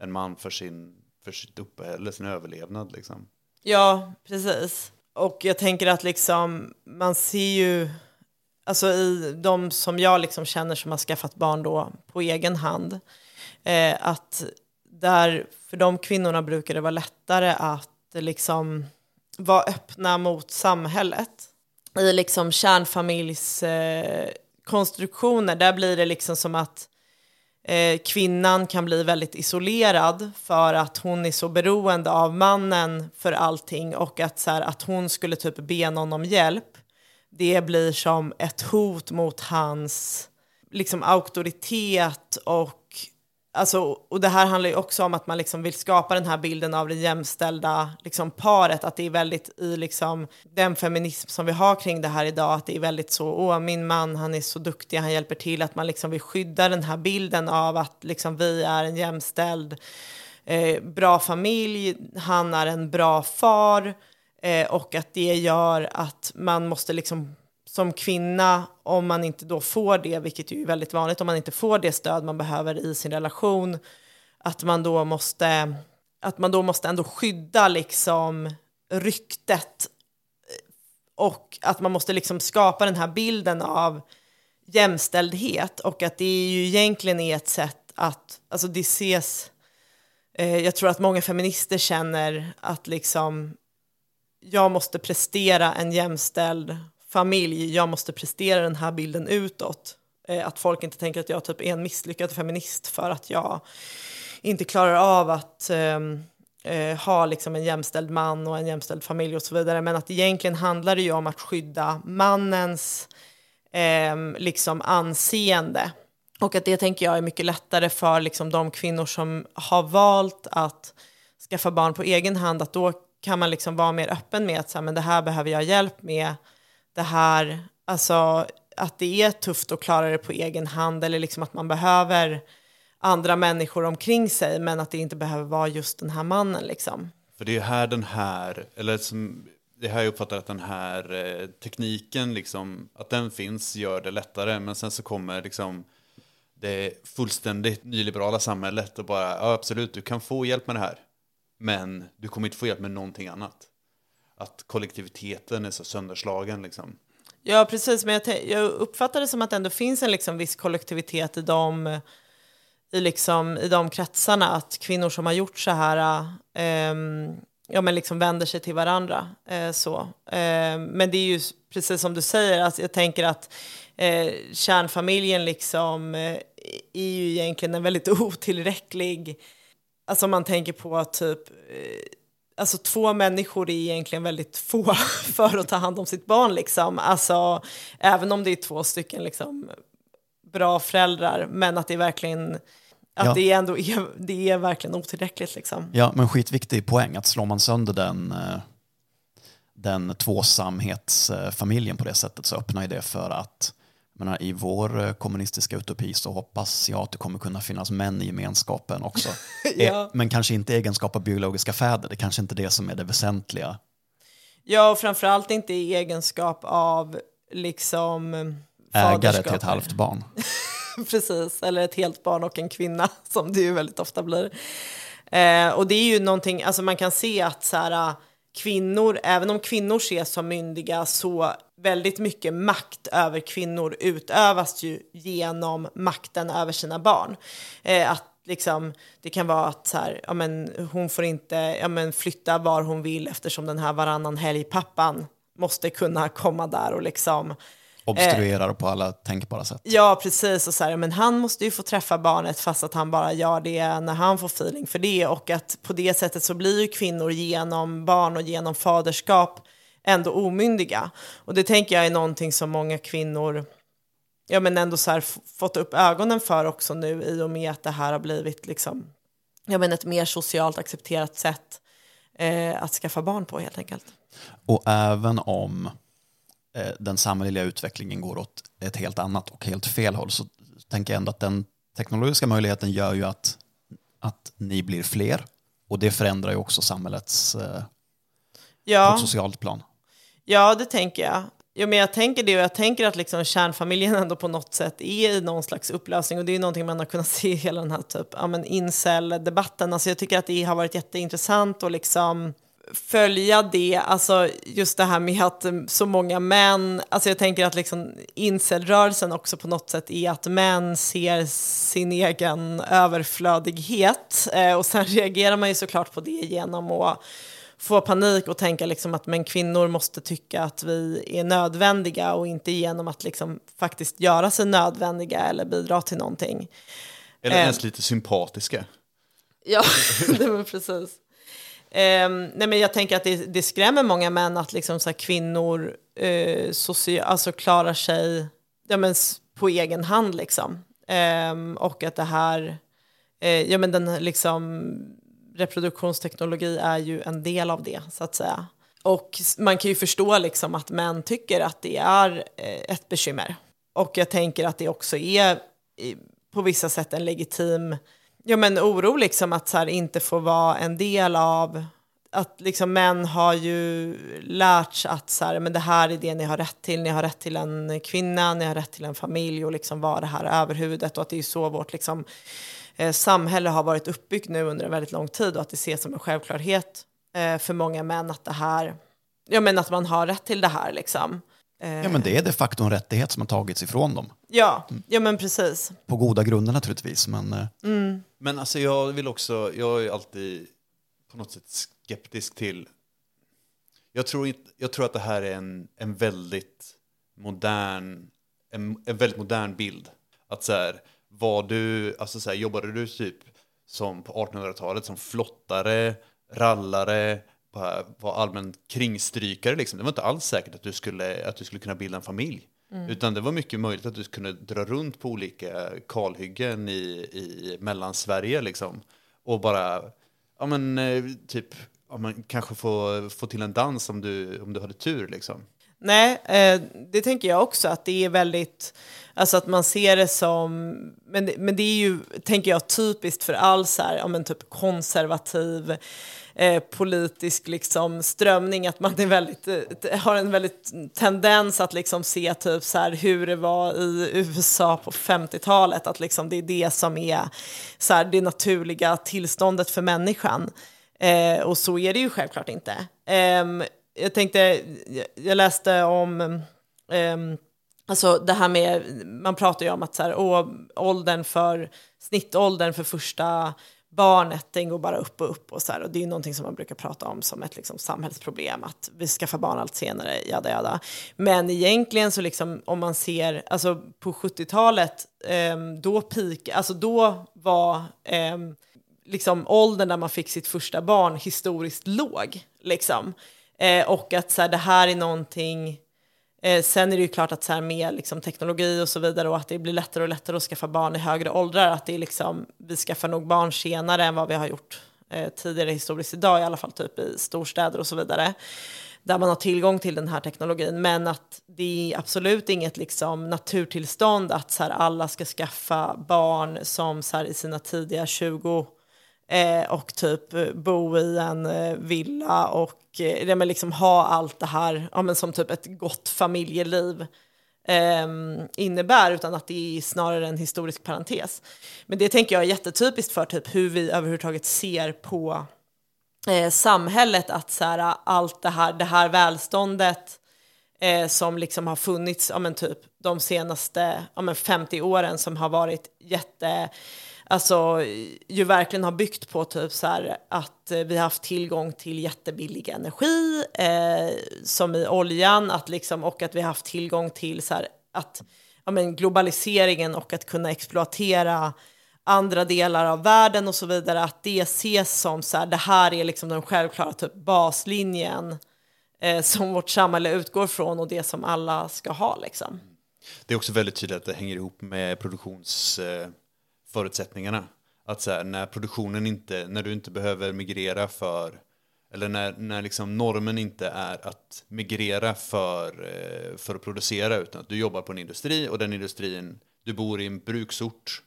en man för, sin, för sitt uppehälle, sin överlevnad. Liksom. Ja, precis. Och jag tänker att liksom, man ser ju, alltså i de som jag liksom känner som har skaffat barn då på egen hand, eh, att där för de kvinnorna brukar det vara lättare att liksom vara öppna mot samhället. I liksom kärnfamiljs eh, konstruktioner, där blir det liksom som att eh, kvinnan kan bli väldigt isolerad för att hon är så beroende av mannen för allting och att, så här, att hon skulle typ be någon om hjälp. Det blir som ett hot mot hans liksom, auktoritet och Alltså, och det här handlar ju också om att man liksom vill skapa den här bilden av det jämställda liksom, paret, att det är väldigt i liksom, den feminism som vi har kring det här idag, att det är väldigt så, åh min man han är så duktig, han hjälper till, att man liksom vill skydda den här bilden av att liksom, vi är en jämställd, eh, bra familj, han är en bra far eh, och att det gör att man måste liksom som kvinna, om man inte då får det, vilket är väldigt vanligt, om man inte får det stöd man behöver i sin relation, att man då måste, att man då måste ändå skydda liksom ryktet eh, och att man måste liksom skapa den här bilden av jämställdhet och att det ju egentligen är ett sätt att, alltså det ses eh, jag tror att många feminister känner att liksom jag måste prestera en jämställd familj, jag måste prestera den här bilden utåt. Eh, att folk inte tänker att jag typ är en misslyckad feminist för att jag inte klarar av att ehm, eh, ha liksom en jämställd man och en jämställd familj och så vidare. Men att egentligen handlar det ju om att skydda mannens eh, liksom anseende. Och att det tänker jag är mycket lättare för liksom de kvinnor som har valt att skaffa barn på egen hand, att då kan man liksom vara mer öppen med att så här, men det här behöver jag hjälp med. Det här, alltså att det är tufft att klara det på egen hand eller liksom att man behöver andra människor omkring sig men att det inte behöver vara just den här mannen liksom. För det är här den här, eller som, det här jag uppfattar att den här eh, tekniken, liksom, att den finns gör det lättare. Men sen så kommer liksom det fullständigt nyliberala samhället och bara, ja absolut, du kan få hjälp med det här. Men du kommer inte få hjälp med någonting annat. Att kollektiviteten är så sönderslagen liksom. Ja, precis. Men jag, jag uppfattar det som att det ändå finns en liksom viss kollektivitet i de, i liksom, i de kretsarna. Att kvinnor som har gjort så här ehm, ja, men liksom vänder sig till varandra. Eh, så. Ehm, men det är ju precis som du säger, alltså jag tänker att eh, kärnfamiljen liksom, eh, är ju egentligen en väldigt <laughs> otillräcklig... Alltså om man tänker på typ eh, alltså två människor är egentligen väldigt få <laughs> för att ta hand om sitt barn liksom. Alltså även om det är två stycken liksom bra föräldrar, men att det är verkligen att Ja. det ändå är, det är verkligen otillräckligt liksom. Ja, men skitviktig poäng att slår man sönder den, eh, den tvåsamhetsfamiljen på det sättet så öppnar ju det för att menar, i vår eh, kommunistiska utopi så hoppas jag att det kommer kunna finnas män i gemenskapen också. <laughs> Ja. Eh, Men kanske inte egenskap av biologiska fäder, det är kanske inte det som är det väsentliga. Ja, och framförallt inte i egenskap av liksom Ägare till ett halvt barn. <laughs> Precis, eller ett helt barn och en kvinna <laughs> som det ju väldigt ofta blir. Eh, och det är ju någonting, alltså man kan se att så här, kvinnor, även om kvinnor ses som myndiga så väldigt mycket makt över kvinnor utövas ju genom makten över sina barn. Eh, att liksom, det kan vara att så här, ja, men, hon får inte ja, men, flytta var hon vill eftersom den här varannan helgpappan måste kunna komma där och liksom Obstruerar på alla tänkbara sätt. Ja, precis. Och så här, men han måste ju få träffa barnet fast att han bara gör det när han får feeling för det. Och att på det sättet så blir ju kvinnor genom barn och genom faderskap ändå omyndiga. Och det tänker jag är någonting som många kvinnor ja, men ändå så här, fått upp ögonen för också nu i och med att det här har blivit liksom, ja, men ett mer socialt accepterat sätt eh, att skaffa barn på helt enkelt. Och även om eh, den samhälleliga utvecklingen går åt ett helt annat och helt fel håll så tänker jag ändå att den teknologiska möjligheten gör ju att, att ni blir fler och det förändrar ju också samhällets eh, på Ja. ett socialt plan. Ja, det tänker jag. Jo, men jag tänker det och jag tänker att liksom kärnfamiljen <laughs> ändå på något sätt är i någon slags upplösning och det är någonting man har kunnat <laughs> se i hela den här typ, ja, men incel-debatten. Alltså jag tycker att det har varit jätteintressant att liksom följa det, alltså just det här med att så många män, alltså jag tänker att liksom incelrörelsen också på något sätt är att män ser sin egen överflödighet eh, och sen <laughs> reagerar man ju såklart på det genom att få panik och tänka liksom att men kvinnor måste tycka att vi är nödvändiga och inte genom att liksom faktiskt göra sig nödvändiga eller bidra till någonting. Eller Eh. ens lite sympatiska. Ja, <laughs> det var precis. Ehm, nej men jag tänker att det, det skrämmer många män att liksom så kvinnor eh, socia- alltså klarar sig ja, men, på egen hand. Liksom. Ehm, och att det här, eh, ja men den liksom, reproduktionsteknologi är ju en del av det så att säga. Och man kan ju förstå liksom att män tycker att det är eh, ett bekymmer. Och jag tänker att det också är på vissa sätt en legitim ja, men oro liksom att så här, inte få vara en del av att liksom män har ju lärt sig att så här, men det här är det ni har rätt till. Ni har rätt till en kvinna, ni har rätt till en familj och liksom vara det här överhuvudet och att det är så vårt liksom, eh, samhälle har varit uppbyggt nu under en väldigt lång tid och att det ses som en självklarhet eh, för många män att det här, ja men att man har rätt till det här liksom. Eh, Ja, men det är de facto en rättighet som har tagits ifrån dem. ja, ja men precis. På goda grunder naturligtvis, men eh, Men Men alltså jag vill också, jag är alltid på något sätt skeptisk till, jag tror, inte, jag tror att det här är en, en väldigt modern, en, en väldigt modern bild. Att så här, var du, alltså så här, jobbade du typ som på 1800-talet som flottare, rallare, var allmän kringstrykare liksom. Det var inte alls säkert att du skulle, att du skulle kunna bilda en familj. Utan det var mycket möjligt att du kunde dra runt på olika kalhyggen i, i Mellansverige liksom. Och bara, ja men eh, typ, ja, men, kanske få, få till en dans om du, om du hade tur liksom. Nej, eh, det tänker jag också att det är väldigt, alltså att man ser det som, men, det- men det är ju, tänker jag, typiskt för all så här, ja men typ konservativ eh, politisk liksom strömning, att man är väldigt, eh, har en väldigt tendens att liksom se typ så här hur det var i USA på 50-talet, att liksom det är det som är så här, det naturliga tillståndet för människan. Eh, och så är det ju självklart inte. Ehm, jag tänkte, jag- läste om, ehm, alltså det här med, man pratar ju om att så här, å, åldern för, snittåldern för första barnet, den går bara upp och upp och så här, och det är ju någonting som man brukar prata om som ett liksom, samhällsproblem, att vi skaffar barn allt senare, jada jada. Men egentligen så liksom, om man ser, alltså på 70-talet, eh, då peak, alltså då var eh, liksom åldern där man fick sitt första barn historiskt låg. Liksom. Eh, och att så här, det här är någonting, eh, sen är det ju klart att så här, med liksom, teknologi och så vidare och att det blir lättare och lättare att skaffa barn i högre åldrar, att det är liksom, vi skaffar nog barn senare än vad vi har gjort eh, tidigare historiskt idag, i alla fall typ i storstäder och så vidare där man har tillgång till den här teknologin, men att det är absolut inget liksom naturtillstånd att så här, alla ska skaffa barn som så här, i sina tidiga 20 eh, och typ eh, bo i en eh, villa och eh, men liksom ha allt det här ja, men som typ ett gott familjeliv eh, innebär, utan att det är snarare en historisk parentes. Men det tänker jag är jättetypiskt för typ hur vi överhuvudtaget ser på eh, samhället att så här, allt det här, det här välståndet eh, som liksom har funnits ja, men typ, de senaste ja, men 50 åren som har varit jätte, alltså ju verkligen har byggt på typ så här att eh, vi har haft tillgång till jättebillig energi eh, som i oljan att liksom, och att vi har haft tillgång till så här att ja, men globaliseringen och att kunna exploatera andra delar av världen och så vidare, att det ses som så här, det här är liksom den självklara typ baslinjen eh, som vårt samhälle utgår från och det som alla ska ha liksom. Det är också väldigt tydligt att det hänger ihop med produktions... Eh, produktionsförutsättningarna. Att så här, när produktionen inte, när du inte behöver migrera för, eller när, när liksom normen inte är att migrera för, eh, för att producera, utan att du jobbar på en industri och den industrin, du bor i en bruksort,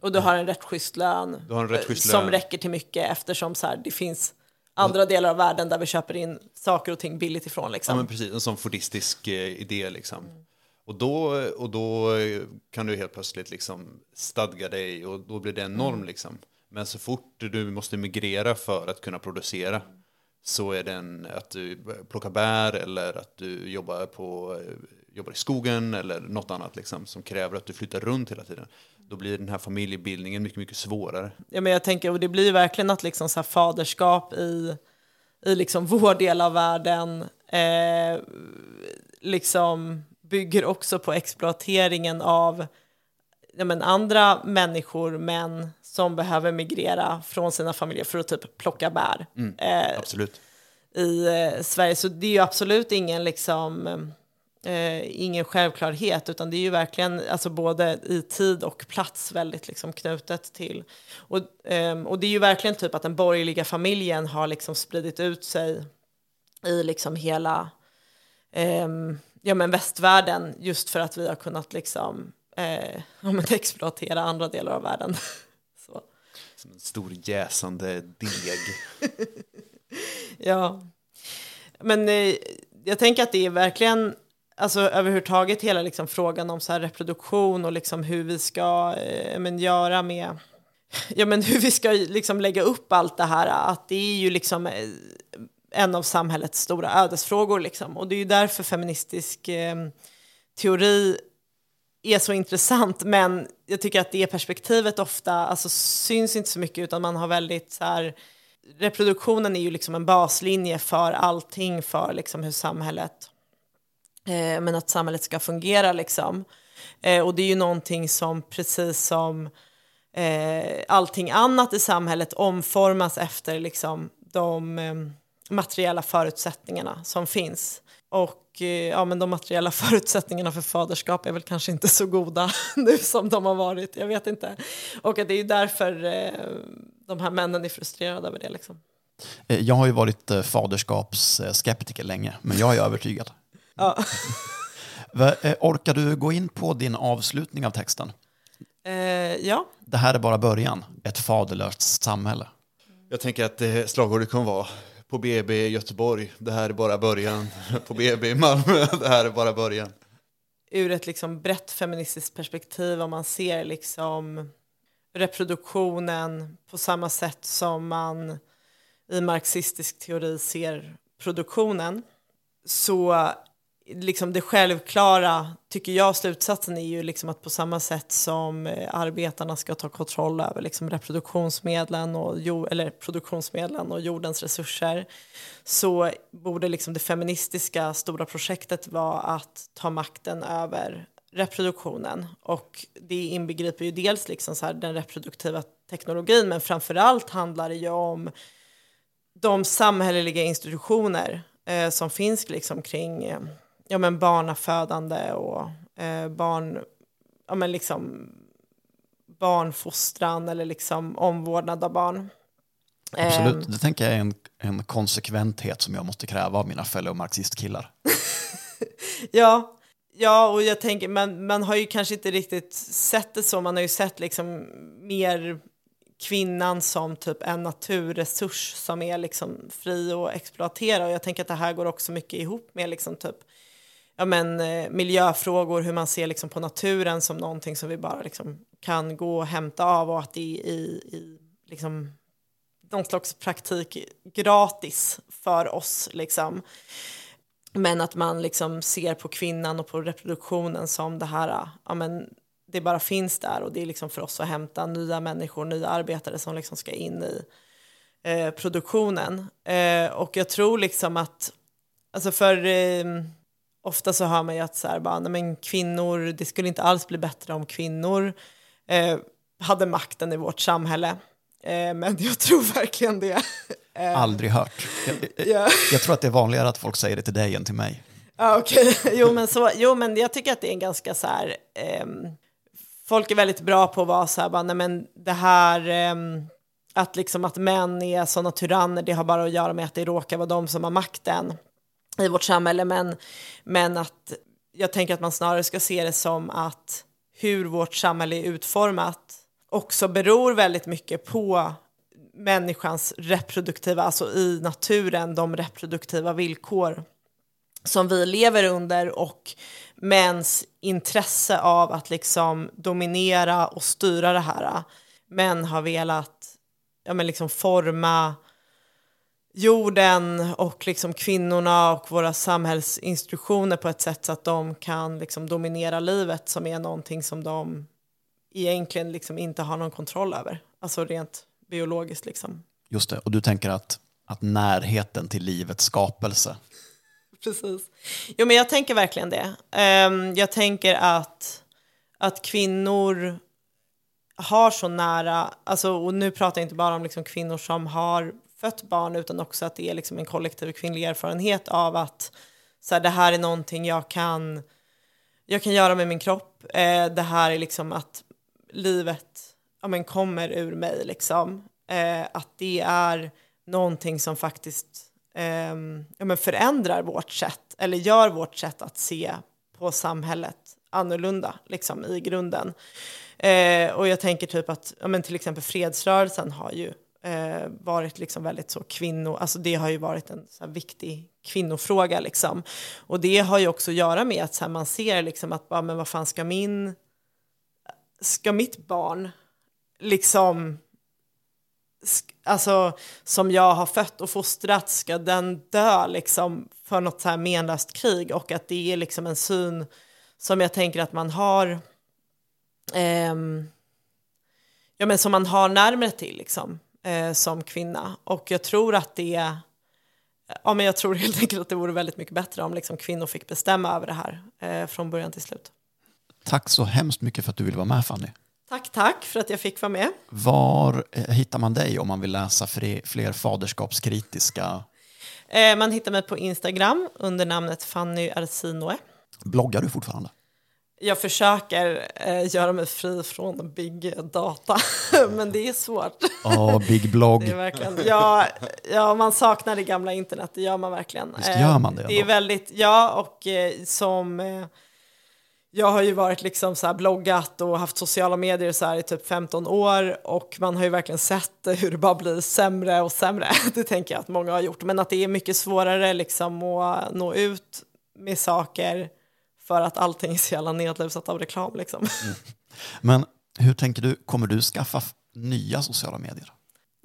Och du har en rätt schysst lön, rätt eh, schysst som lön. räcker till mycket eftersom så här, det finns andra delar av världen där vi köper in saker och ting billigt ifrån. Liksom. Ja, men precis. En sån fordistisk eh, idé liksom. Och, då, och då kan du helt plötsligt liksom stadga dig och då blir det en norm liksom. Men så fort du måste migrera för att kunna producera så är det att du plockar bär eller att du jobbar, på, jobbar i skogen eller något annat liksom, som kräver att du flyttar runt hela tiden. Då blir den här familjebildningen mycket, mycket svårare. Ja, men jag tänker, och det blir verkligen att liksom så faderskap i, i liksom vår del av världen eh, liksom bygger också på exploateringen av ja, men andra människor, män som behöver migrera från sina familjer för att typ plocka bär eh, Absolut. i eh, Sverige. Så det är ju absolut ingen liksom eh, ingen självklarhet, utan det är ju verkligen alltså både i tid och plats väldigt liksom knutet till. Och, ehm, och det är ju verkligen typ att den borgerliga familjen har liksom spridit ut sig i liksom hela ehm, ja, men västvärlden just för att vi har kunnat liksom eh, <laughs> ja, men exploatera andra delar av världen. <laughs> Så. Som en stor jäsande deg. <laughs> Ja, men eh, jag tänker att det är verkligen, alltså överhuvudtaget hela liksom frågan om så här reproduktion och liksom hur vi ska eh, men, göra med, ja men hur vi ska liksom lägga upp allt det här, att det är ju liksom eh, en av samhällets stora ödesfrågor liksom. Och det är ju därför feministisk eh, teori är så intressant. Men jag tycker att det perspektivet ofta alltså, syns inte så mycket utan man har väldigt så här, reproduktionen är ju liksom en baslinje för allting för liksom hur samhället eh, men att samhället ska fungera liksom. Eh, och det är ju någonting som precis som eh, allting annat i samhället omformas efter liksom de eh, materiella förutsättningarna som finns. Och eh, ja, men de materiella <laughs> förutsättningarna för faderskap är väl kanske inte så goda <laughs> nu som de har varit, jag vet inte. Och det är ju därför eh, de här männen är frustrerade över det. Liksom. Eh, Jag har ju varit faderskapsskeptiker länge, men jag är övertygad. Ja. <laughs> Orkar du gå in på din avslutning av texten? Eh, ja, Det här är bara början, ett faderlöst samhälle. Jag tänker att slagordet kommer vara på BB i Göteborg, det här är bara början. <laughs> På BB i Malmö, det här är bara början. ur ett liksom brett feministiskt perspektiv om man ser liksom reproduktionen på samma sätt som man i marxistisk teori ser produktionen så liksom det självklara tycker jag slutsatsen är ju liksom att på samma sätt som eh, arbetarna ska ta kontroll över liksom reproduktionsmedlen och, eller produktionsmedlen och jordens resurser så borde liksom det feministiska stora projektet vara att ta makten över reproduktionen. Och det inbegriper ju dels liksom så här den reproduktiva teknologin men framförallt handlar det ju om de samhälleliga institutioner eh, som finns liksom kring eh, ja, men barnafödande och eh, barn, ja, men liksom barnfostran eller liksom omvårdnad av barn. Absolut, Ehm, det tänker jag är en, en konsekventhet som jag måste kräva av mina fellow marxistkillar. <laughs> Ja, ja och jag tänker, man, man har ju kanske inte riktigt sett det så, man har ju sett liksom mer kvinnan som typ en naturresurs som är liksom fri att exploatera. Och jag tänker att det här går också mycket ihop med liksom typ ja men, eh, miljöfrågor, hur man ser liksom på naturen som någonting som vi bara liksom kan gå och hämta av och att det är i, i liksom någon slags praktik gratis för oss liksom. Men att man liksom ser på kvinnan och på reproduktionen som det här, ja men det bara finns där och det är liksom för oss att hämta nya människor, nya arbetare som liksom ska in i eh, produktionen. Eh, och jag tror liksom att, alltså för eh, ofta så hör man ju att så här, bara, nej men kvinnor, det skulle inte alls bli bättre om kvinnor eh, hade makten i vårt samhälle. Eh, men <laughs> jag tror verkligen det. Aldrig hört. Jag, jag, Ja. jag tror att det är vanligare att folk säger det till dig än till mig. Ja, okej. <laughs> Jo, men så, jo, men jag tycker att det är en ganska så här... ehm, folk är väldigt bra på att vara så här, bara, nej men det här... ehm, att liksom att män är sådana tyranner, det har bara att göra med att det råkar vara de som har makten i vårt samhälle. Men, men att jag tänker att man snarare ska se det som att hur vårt samhälle är utformat också beror väldigt mycket på människans reproduktiva, alltså i naturen, de reproduktiva villkor som vi lever under och mäns intresse av att liksom dominera och styra det här. Män har velat ja, men liksom forma jorden och liksom kvinnorna och våra samhällsinstitutioner på ett sätt så att de kan liksom dominera livet som är någonting som de egentligen liksom inte har någon kontroll över. Alltså rent biologiskt liksom. Just det, och du tänker att, att närheten till livets skapelse, Precis. Jo, men jag tänker verkligen det. Ehm, jag tänker att, att kvinnor har så nära, alltså, och nu pratar jag inte bara om liksom kvinnor som har fött barn utan också att det är liksom en kollektiv kvinnlig erfarenhet av att så här, det här är någonting jag kan, jag kan göra med min kropp. Eh, det här är liksom att livet ja, men kommer ur mig. Liksom. Eh, att det är någonting som faktiskt eh, ja, men förändrar vårt sätt eller gör vårt sätt att se på samhället annorlunda liksom, i grunden. Eh, och jag tänker typ att ja, men till exempel fredsrörelsen har ju eh, varit liksom väldigt så kvinno, alltså det har ju varit en så här viktig kvinnofråga liksom. Och det har ju också att göra med att så här, man ser liksom att, bara, men vad fan ska min, ska mitt barn liksom alltså, som jag har fött och fostrat, ska den dö liksom för något så här menlöst krig? Och att det är liksom en syn som jag tänker att man har eh, ja, men som man har närmare till liksom, eh, som kvinna. Och jag tror att det Ja, men jag tror <laughs> helt enkelt att det vore väldigt mycket bättre om liksom, kvinnor fick bestämma över det här eh, från början till slut. Tack så hemskt mycket för att du ville vara med Fanny. Tack, tack för att jag fick vara med. Var eh, hittar man dig om man vill läsa fler, faderskapskritiska... Eh, man hittar mig på Instagram under namnet Fanny Arsinoe. Bloggar du fortfarande? Jag försöker eh, göra mig fri från big data, <laughs> men det är svårt. Ja, Big Blogg. <laughs> Det är verkligen, ja, ja, man saknar det gamla internet, det gör man verkligen. Visst gör man det Eh, Det är väldigt, ja, och eh, som... Eh, jag har ju varit liksom så här bloggat och haft sociala medier så här i typ 15 år och man har ju verkligen sett hur det bara blir sämre och sämre. <laughs> Det tänker jag att många har gjort, men att det är mycket svårare liksom att nå ut med saker för att allting är så jävla nedlusat av reklam liksom. Men hur tänker du, kommer du skaffa nya sociala medier?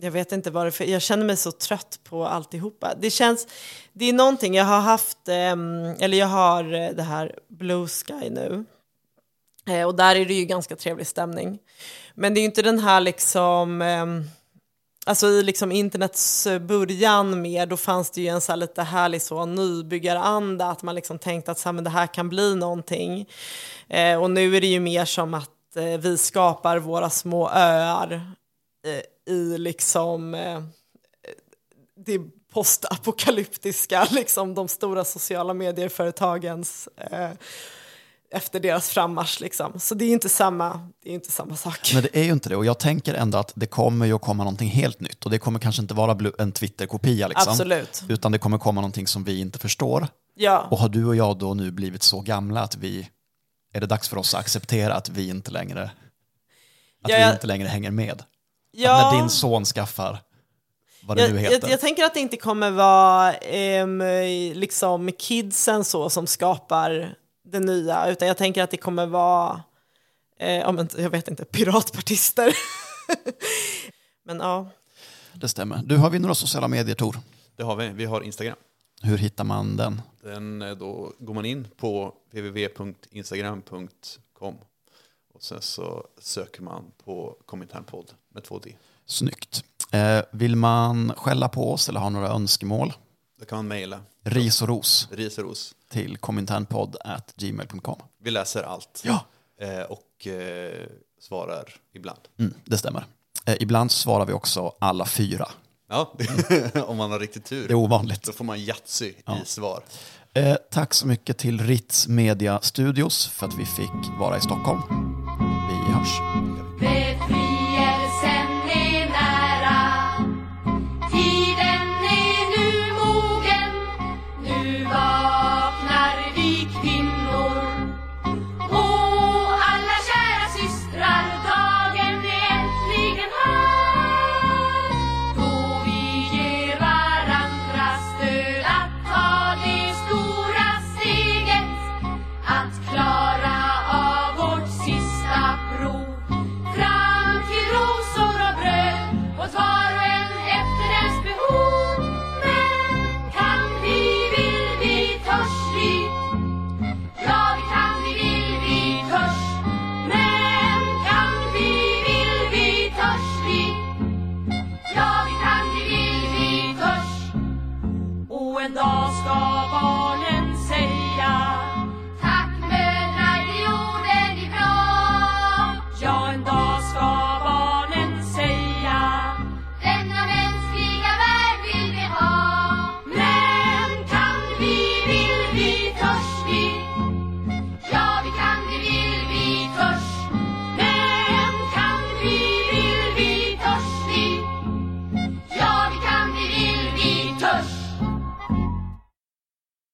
Jag vet inte varför, jag känner mig så trött på alltihopa. Det känns, det är någonting, jag har haft, ehm, eller jag har eh, det här Blue Sky nu. Eh, och där är det ju ganska trevlig stämning. Men det är ju inte den här liksom, ehm, alltså i liksom internets eh, början med, då fanns det ju en så här lite härlig så nybyggaranda, att man liksom tänkte att så här, men det här kan bli någonting. Eh, och nu är det ju mer som att eh, vi skapar våra små öar eh, i liksom eh, eh det postapokalyptiska, <laughs> liksom de stora sociala medieföretagens eh, efter deras frammarsch liksom. Så det är inte samma, det är inte samma sak. Men det är ju inte det och jag tänker ändå att det kommer ju att komma någonting helt nytt och det kommer kanske inte vara en Twitter-kopia liksom. Absolut. Utan det kommer komma någonting som vi inte förstår. Ja, Och har du och jag då nu blivit så gamla att vi, är det dags för oss att acceptera att vi inte längre, att Ja, vi inte längre hänger med? Att ja. när din son skaffar, vad det nu heter. jag, jag tänker att det inte kommer vara ehm, liksom kidsen så som skapar det nya, utan jag tänker att det kommer vara, eh, ja, men, jag vet inte, piratpartister. <laughs> men ja, Det stämmer. Du, har vi några sociala medier, Tor? Det har vi. Vi har Instagram. Hur hittar man den? Den, eh, då går man in på www.instagram.com och sen så söker man på Kominternpodd med två D. Snyggt. Eh, vill man skälla på oss eller ha några önskemål? Då kan man mejla Ris och ros ris och ros. Till kominternpodd.gmail.com. Vi läser allt Ja, eh, och eh, svarar ibland. mm, det stämmer. Eh, ibland svarar vi också alla fyra. Ja, <laughs> om man har riktigt tur. Det är ovanligt. Då får man Yatzy i svar. Eh, tack så mycket till Ritz Media Studios för att vi fick vara i Stockholm. Vi hörs.